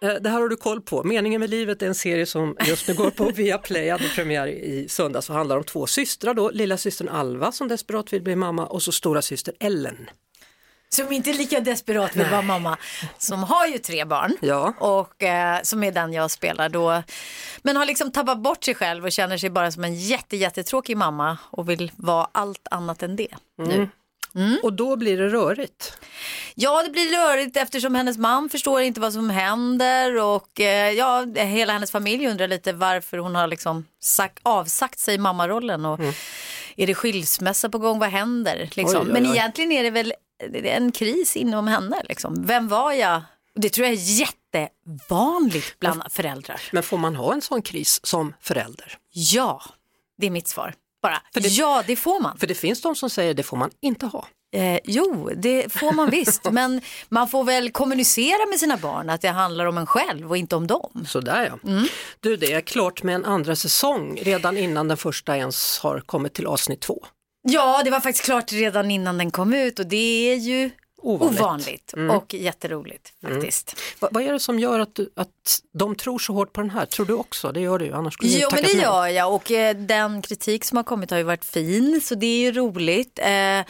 det här har du koll på. Meningen med livet är en serie som just nu går på Viaplay, hade premiär i söndags och handlar om två systrar då, lilla systern Alva som desperat vill bli mamma och så stora syster Ellen. Som inte är lika desperat vill vara mamma. Som har ju tre barn. Ja. Och eh, som är den jag spelar då. Men har liksom tappat bort sig själv och känner sig bara som en jätte, jättetråkig mamma. Och vill vara allt annat än det nu. Och då blir det rörigt. Ja, det blir rörigt eftersom hennes man förstår inte vad som händer och eh, ja, hela hennes familj undrar lite varför hon har liksom sagt, avsagt sig mammarollen och är det skilsmässa på gång, vad händer? Liksom. Oj, oj, Men oj. egentligen är det väl en kris inom henne. Liksom. Vem var jag? Det tror jag är jättevanligt bland föräldrar. Men får man ha en sån kris som förälder? Ja, det är mitt svar. Bara, det- ja det får man. För det finns de som säger det får man inte ha. Eh, jo, det får man visst. Men man får väl kommunicera med sina barn att det handlar om en själv och inte om dem. Sådär ja. Du, det är klart med en andra säsong redan innan den första ens har kommit till avsnitt två. Ja, det var faktiskt klart redan innan den kom ut och det är ju Ovanligt. ovanligt, och jätteroligt faktiskt. Va, vad är det som gör att, du, att de tror så hårt på den här? Tror du också? Det gör du ju, annars skulle du Jo, men det gör jag och eh, den kritik som har kommit har ju varit fin så det är ju roligt. Eh, eh,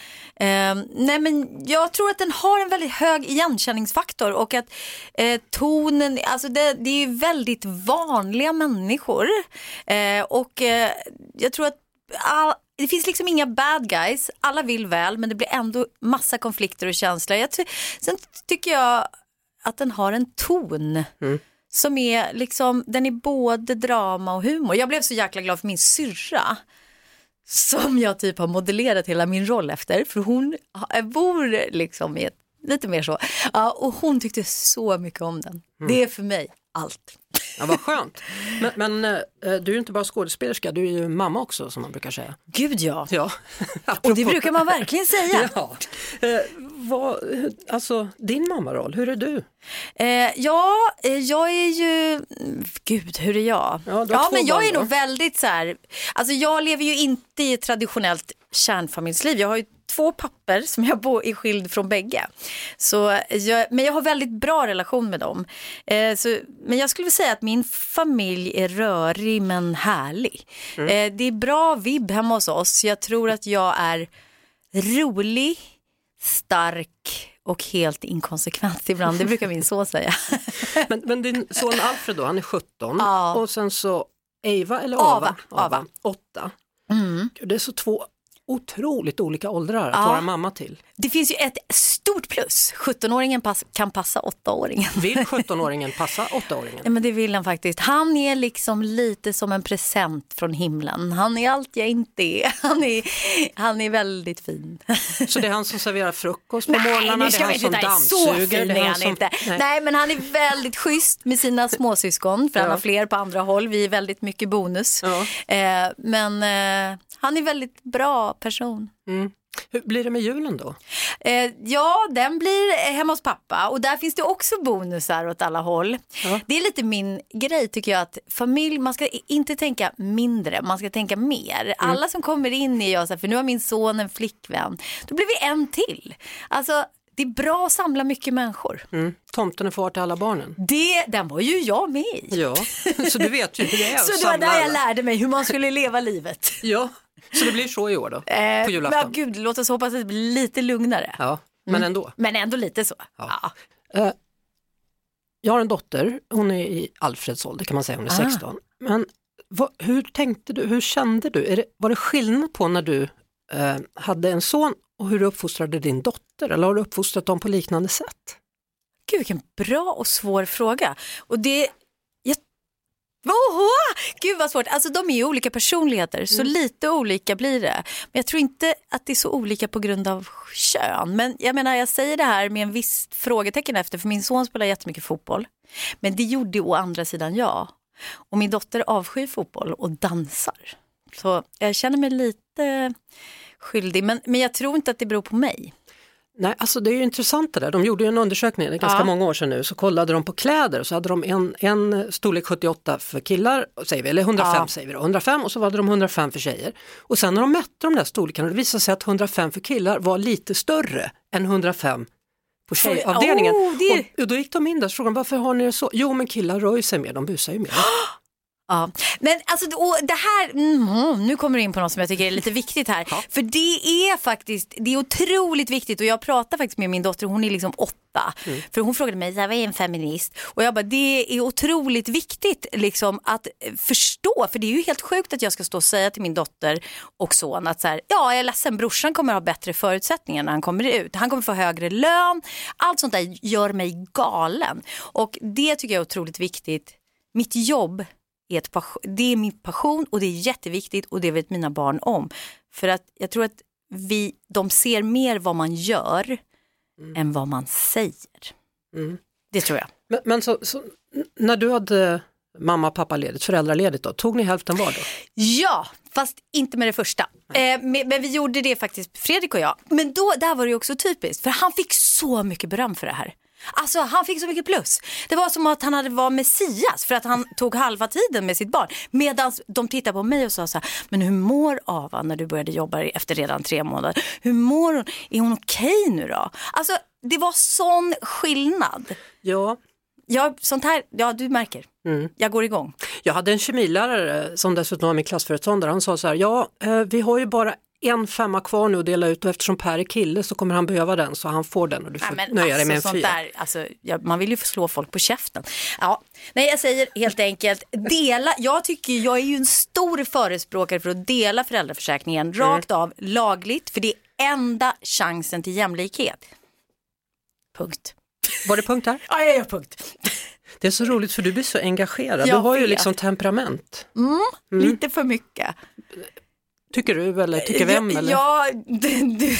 nej, men jag tror att den har en väldigt hög igenkänningsfaktor och att eh, tonen, alltså det, det är ju väldigt vanliga människor eh, och eh, jag tror att all, det finns liksom inga bad guys, alla vill väl men det blir ändå massa konflikter och känslor. Jag ty- sen tycker jag att den har en ton som är liksom, den är både drama och humor. Jag blev så jäkla glad för min syrra som jag typ har modellerat hela min roll efter, för hon bor liksom i ett, lite mer så. Ja, och hon tyckte så mycket om den. Det är för mig allt. Ja, vad skönt. Men, men eh, du är ju inte bara skådespelerska, du är ju mamma också som man brukar säga. Gud ja. Ja. Och det brukar man verkligen säga. Ja. Eh, vad, alltså din mammaroll, hur är du? Eh, ja, eh, jag är ju, gud hur är jag? Ja, Ja, men jag barn är nog väldigt så här, alltså jag lever ju inte i ett traditionellt kärnfamiljsliv. Jag har ju två papper som jag bor är skild från bägge. Så jag, men jag har väldigt bra relation med dem. Eh, så, men jag skulle vilja säga att min familj är rörig men härlig. Mm. Eh, det är bra vibb hemma hos oss. Jag tror att jag är rolig, stark och helt inkonsekvent ibland. Det brukar min son säga. Men, men din son Alfred då, han är 17 Ja. och sen så Eva eller Ava, Ava, Ava. Mm. 8. Gud, Det är så två otroligt olika åldrar att Ja. vara mamma till. Det finns ju ett stort plus. 17-åringen pass, kan passa 8-åringen. Vill 17-åringen passa 8-åringen? Ja, men det vill han faktiskt. Han är liksom lite som en present från himlen. Han är allt jag inte är. Han är, han är väldigt fin. Så det är han som serverar frukost på morgnarna, nu det är han inte som ta i. Så dammsuger. det är han han som... inte. Nej. Nej. men han är väldigt schysst med sina småsyskon. För han Ja. har fler på andra håll. Vi är väldigt mycket bonus. Ja. Eh, men eh, han är väldigt bra person. Hur blir det med julen då? Eh, ja, den blir hemma hos pappa och där finns det också bonusar åt alla håll. Det är lite min grej tycker jag att familj, man ska inte tänka mindre, man ska tänka mer. Alla som kommer in är jag så här, för nu har min son en flickvän, då blir vi en till. Alltså, det är bra att samla mycket människor. Mm. Tomten är far till alla barnen. Det, den var ju jag med i. Ja, så du vet ju hur det är Så det var där jag lärde mig hur man skulle leva livet. Ja, så det blir så i år då? Eh, på men julafton? gud, låt oss hoppas att det blir lite lugnare. Ja, men ändå. Men ändå lite så. Ja. Eh, jag har en dotter, hon är i Alfreds ålder kan man säga, hon är Ah. 16. Men vad, hur tänkte du, hur kände du? Är det, var det skillnad på när du eh, hade en son och hur du uppfostrade din dotter? Eller har du uppfostrat dem på liknande sätt? Gud vilken bra och svår fråga. Och det, Oho! Gud vad svårt, alltså de är ju olika personligheter så lite olika blir det. Men jag tror inte att det är så olika på grund av kön. Men jag menar jag säger det här med en viss frågetecken efter för min son spelar jättemycket fotboll. Men det gjorde å andra sidan jag. Och min dotter avskyr fotboll och dansar. Så jag känner mig lite skyldig, men, men jag tror inte att det beror på mig. Nej, alltså det är ju intressant det där. De gjorde en undersökning, det ganska Ja. många år sedan nu, så kollade de på kläder och så hade de en, en storlek 78 för killar, säger vi, eller 105 Ja. säger vi då, 105 och så hade de 105 för tjejer. Och sen när de mätte de där storlekarna, det visade sig att 105 för killar var lite större än 105 på tjejavdelningen. Oh, det- och, och då gick de in där och frågade varför har ni det så? Jo men killar rör ju sig mer, de busar ju mer. Ja, men alltså det här, mm, nu kommer du in på något som jag tycker är lite viktigt här. För det är faktiskt, det är otroligt viktigt och jag pratar faktiskt med min dotter, hon är liksom åtta. För hon frågade mig, vad är en feminist? Och jag bara, det är otroligt viktigt liksom att eh, förstå, för det är ju helt sjukt att jag ska stå och säga till min dotter och son att så här, ja jag är ledsen, brorsan kommer ha bättre förutsättningar när han kommer ut. Han kommer få högre lön, allt sånt där gör mig galen. Och det tycker jag är otroligt viktigt. Mitt jobb är, ett det är min passion och det är jätteviktigt och det vet mina barn om. För att jag tror att vi, de ser mer vad man gör än vad man säger. Mm. Det tror jag. Men, men så, så, när du hade mamma och pappa ledigt, föräldraledigt då, tog ni hälften var då? Ja, fast inte med det första. Eh, men, men vi gjorde det faktiskt, Fredrik och jag. Men då, där var det också typiskt, för han fick så mycket beröm för det här. Alltså han fick så mycket plus. Det var som att han hade var Messias för att han tog halva tiden med sitt barn. Medan de tittade på mig och sa så här, men hur mår Ava när du började jobba efter redan tre månader? Hur mår hon? Är hon okej nu då? Alltså det var sån skillnad. Ja, Ja, sånt här, ja du märker. Jag går igång. Jag hade en kemilärare som dessutom var min klassföreståndare. Han sa så här, ja eh, vi har ju bara en femma kvar nu att dela ut och eftersom Per är kille så kommer han behöva den så han får den och du får Nej, nöja dig med en sånt fyra. Där, alltså, ja, man vill ju slå folk på käften. Ja. Nej, jag säger helt enkelt dela. Jag tycker jag är ju en stor förespråkare för att dela föräldraförsäkringen Mm. rakt av lagligt för det är enda chansen till jämlikhet. Punkt. Var det punkt där? Ja, jag gör punkt. Det är så roligt för du blir så engagerad. Jag du har ju vet. liksom temperament. Lite för mycket. Tycker du eller tycker vem? Eller? Ja,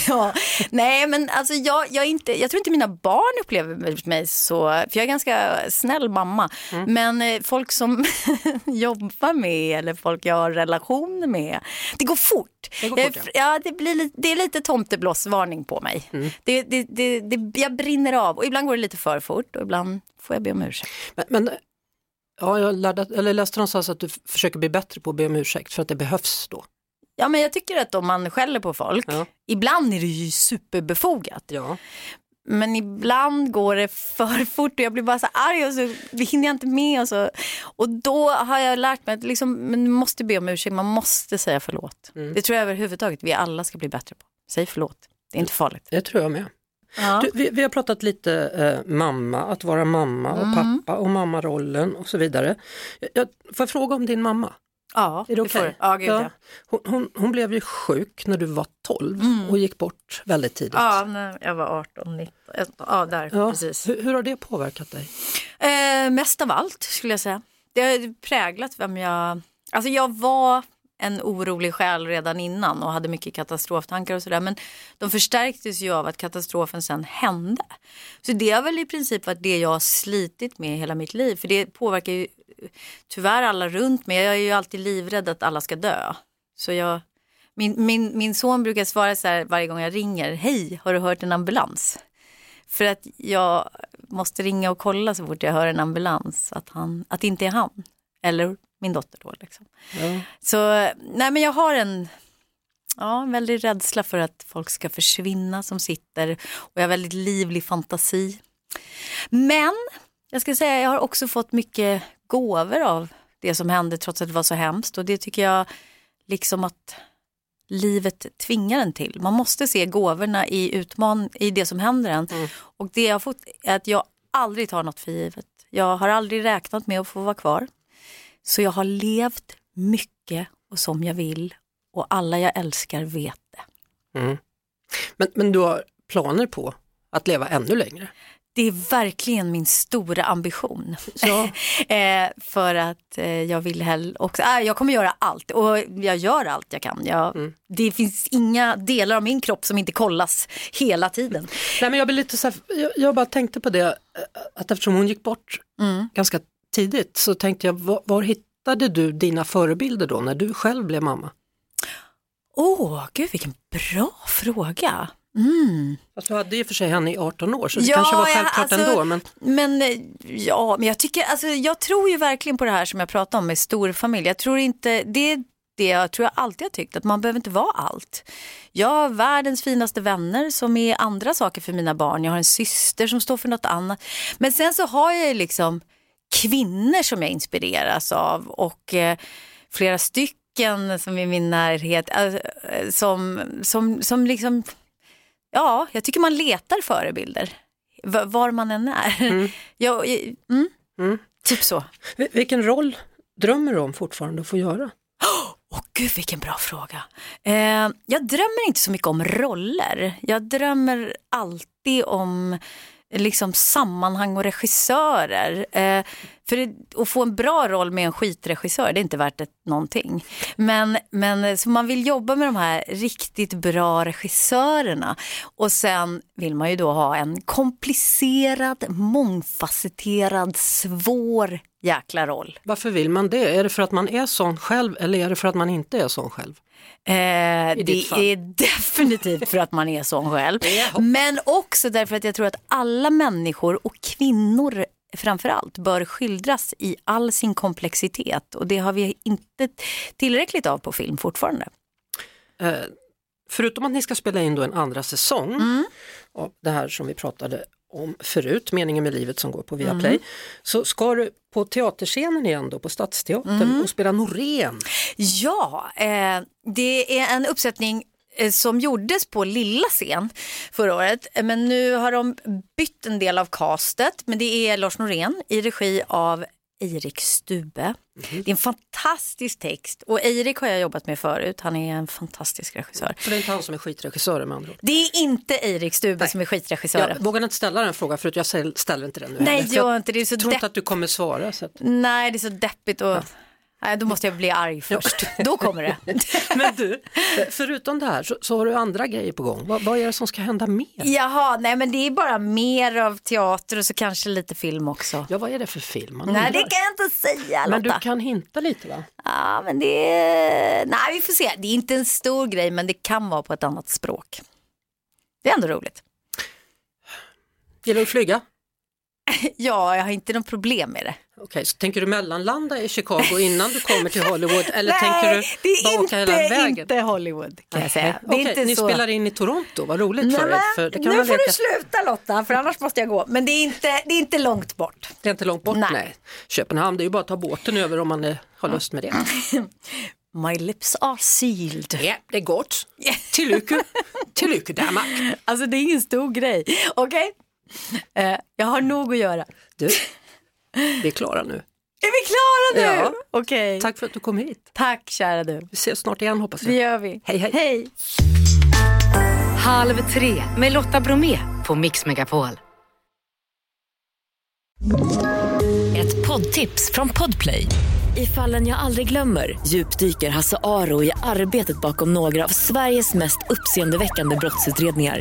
ja. Nej men alltså jag, jag, inte, jag tror inte mina barn upplever mig så, för jag är ganska snäll mamma. Mm. Men eh, folk som jobbar med eller folk jag har relationer med, det går fort. Det går Jag fort, är- ja. det, blir det är lite tomteblåsvarning på mig. Mm. Det, det, det, det, jag brinner av och ibland går det lite för fort och ibland får jag be om ursäkt. Men, men ja, jag lärde, eller läste någonstans att du försöker bli bättre på att be om ursäkt för att det behövs då. Ja men jag tycker att om man skäller på folk, Ja. ibland är det ju superbefogat. Ja. Men ibland går det för fort och jag blir bara så arg och så hinner jag inte med. Och, så. och då har jag lärt mig att liksom, man måste be om ursäkt, man måste säga förlåt. Mm. Det tror jag överhuvudtaget vi alla ska bli bättre på. Säg förlåt, det är inte farligt. Det tror jag med. Ja. Du, vi, vi har pratat lite eh, mamma, att vara mamma och Mm. pappa och mammarollen och så vidare. Jag, jag, får jag fråga om din mamma? Ja, Är det det får okej? du. Ja, gud ja. Hon, hon, hon blev ju sjuk när du var 12 och gick bort väldigt tidigt. Mm. Ja, när jag var 18, 19, ja där Ja, precis. Hur, hur har det påverkat dig? Eh, mest av allt skulle jag säga. Det har präglat vem jag... Alltså jag var en orolig själ redan innan och hade mycket katastroftankar och sådär. Men de förstärktes ju av att katastrofen sen hände. Så det har väl i princip varit det jag har slitit med hela mitt liv. För det påverkar ju tyvärr alla runt mig. Jag är ju alltid livrädd att alla ska dö. Så jag... Min, min, min son brukar svara så här varje gång jag ringer. Hej, har du hört en ambulans? För att jag måste ringa och kolla så fort jag hör en ambulans att, han, att det inte är han. Eller min dotter då. Liksom. Ja. Så nej men jag har en, ja, en väldig rädsla för att folk ska försvinna som sitter. Och jag har väldigt livlig fantasi. Men jag ska säga jag har också fått mycket gåvor av det som hände trots att det var så hemskt. Och det tycker jag liksom att livet tvingar en till. Man måste se gåvorna i utman i det som händer en. Och det jag har fått är att jag aldrig tar något för givet. Jag har aldrig räknat med att få vara kvar. Så jag har levt mycket och som jag vill och alla jag älskar vet det. Mm. Men, men du har planer på att leva ännu längre? Det är verkligen min stora ambition. Ja. eh, för att eh, jag vill hell också, äh, jag kommer göra allt och jag gör allt jag kan. Jag, Det finns inga delar av min kropp som inte kollas hela tiden. Nej, men jag, blir lite så här, jag, jag bara tänkte på det, eh, att eftersom hon gick bort Mm. ganska tidigt så tänkte jag, var, var hittade du dina förebilder då när du själv blev mamma? Åh, gud vilken bra fråga. Mm. Fast du hade ju för sig henne i 18 år så det kanske var ja, självklart alltså, ändå. Men... Men ja, men jag tycker, alltså jag tror ju verkligen på det här som jag pratade om med storfamilj. Jag tror inte, det är det jag tror jag alltid har tyckt, att man behöver inte vara allt. Jag har världens finaste vänner som är andra saker för mina barn. Jag har en syster som står för något annat. Men sen så har jag ju liksom kvinnor som jag inspireras av och eh, flera stycken som är i min närhet eh, som, som, som liksom, ja, jag tycker man letar förebilder var man än är. Mm. Jag, mm, Mm. Typ så. Vil- Vilken roll drömmer du om fortfarande att få göra? Åh gud vilken bra fråga. Eh, jag drömmer inte så mycket om roller. Jag drömmer alltid om liksom sammanhang och regissörer. Eh, för det, att få en bra roll med en skitregissör, det är inte värt ett, någonting. Men, men så man vill jobba med de här riktigt bra regissörerna. Och sen vill man ju då ha en komplicerad, mångfacetterad, svår jäkla roll. Varför vill man det? Är det för att man är sån själv eller är det för att man inte är sån själv? Eh, det är definitivt för att man är sån själv. Men också därför att jag tror att alla människor och kvinnor framför allt bör skildras i all sin komplexitet och det har vi inte tillräckligt av på film fortfarande. Eh, förutom att ni ska spela in då en andra säsong Mm. av det här som vi pratade om förut, Meningen med livet som går på Viaplay, Mm. så ska du på teaterscenen igen då på Stadsteatern Mm. och spela Norén. Ja, eh, det är en uppsättning eh, som gjordes på lilla scen förra året. Men nu har de bytt en del av castet. Men det är Lars Norén i regi av Eirik Stube. Det är en fantastisk text och Eirik har jag jobbat med förut. Han är en fantastisk regissör. Så det är inte han som är skitregissören med andra ord. Det är inte Eirik Stube som är skitregissören. Jag vågar inte ställa den frågan förut, jag ställer inte den nu Nej, jag gör inte det. är så tror inte att du kommer svara. Så att... Nej, det är så deppigt och... Nej, då måste jag bli arg först. Då kommer det. Men du, förutom det här så, så har du andra grejer på gång. Vad, vad är det som ska hända mer? Jaha, nej men det är bara mer av teater och så kanske lite film också. Ja, vad är det för film? Man Nej, det kan jag inte säga Men du Lotta. kan hinta lite va? Ja, men det är... Nej, vi får se. Det är inte en stor grej, men det kan vara på ett annat språk. Det är ändå roligt. Gillar du att flyga? Ja, jag har inte något problem med det. Okej, så tänker du mellanlanda i Chicago innan du kommer till Hollywood eller tänker Nej, du det är bara åka hela inte, vägen? inte Hollywood kan jag säga. Det är Okej, inte ni så... spelar in i Toronto, vad roligt Nej, för men, För det kan nu man får leka. du sluta Lotta, för annars måste jag gå. Men det är inte, det är inte långt bort. Det är inte långt bort, Nej. nej. Köpenhamn, det är ju bara att ta båten över om man eh, har lust med det. My lips are sealed. Ja, det är gott. Till lycka. Till lycka Danmark. Alltså det är ingen stor grej. Okej? Eh, jag har nog att göra. Du, vi är klara nu. Är vi klara nu? Ja. Okej. Tack för att du kom hit. Tack kära du. Vi ses snart igen hoppas Det jag. gör vi. Hej, hej. hej. Halv tre med Lotta Bromé på Mix Megapol. Ett poddtips från Podplay. I fallen jag aldrig glömmer djupdyker Hasse Aro i arbetet bakom några av Sveriges mest uppseendeväckande brottsutredningar.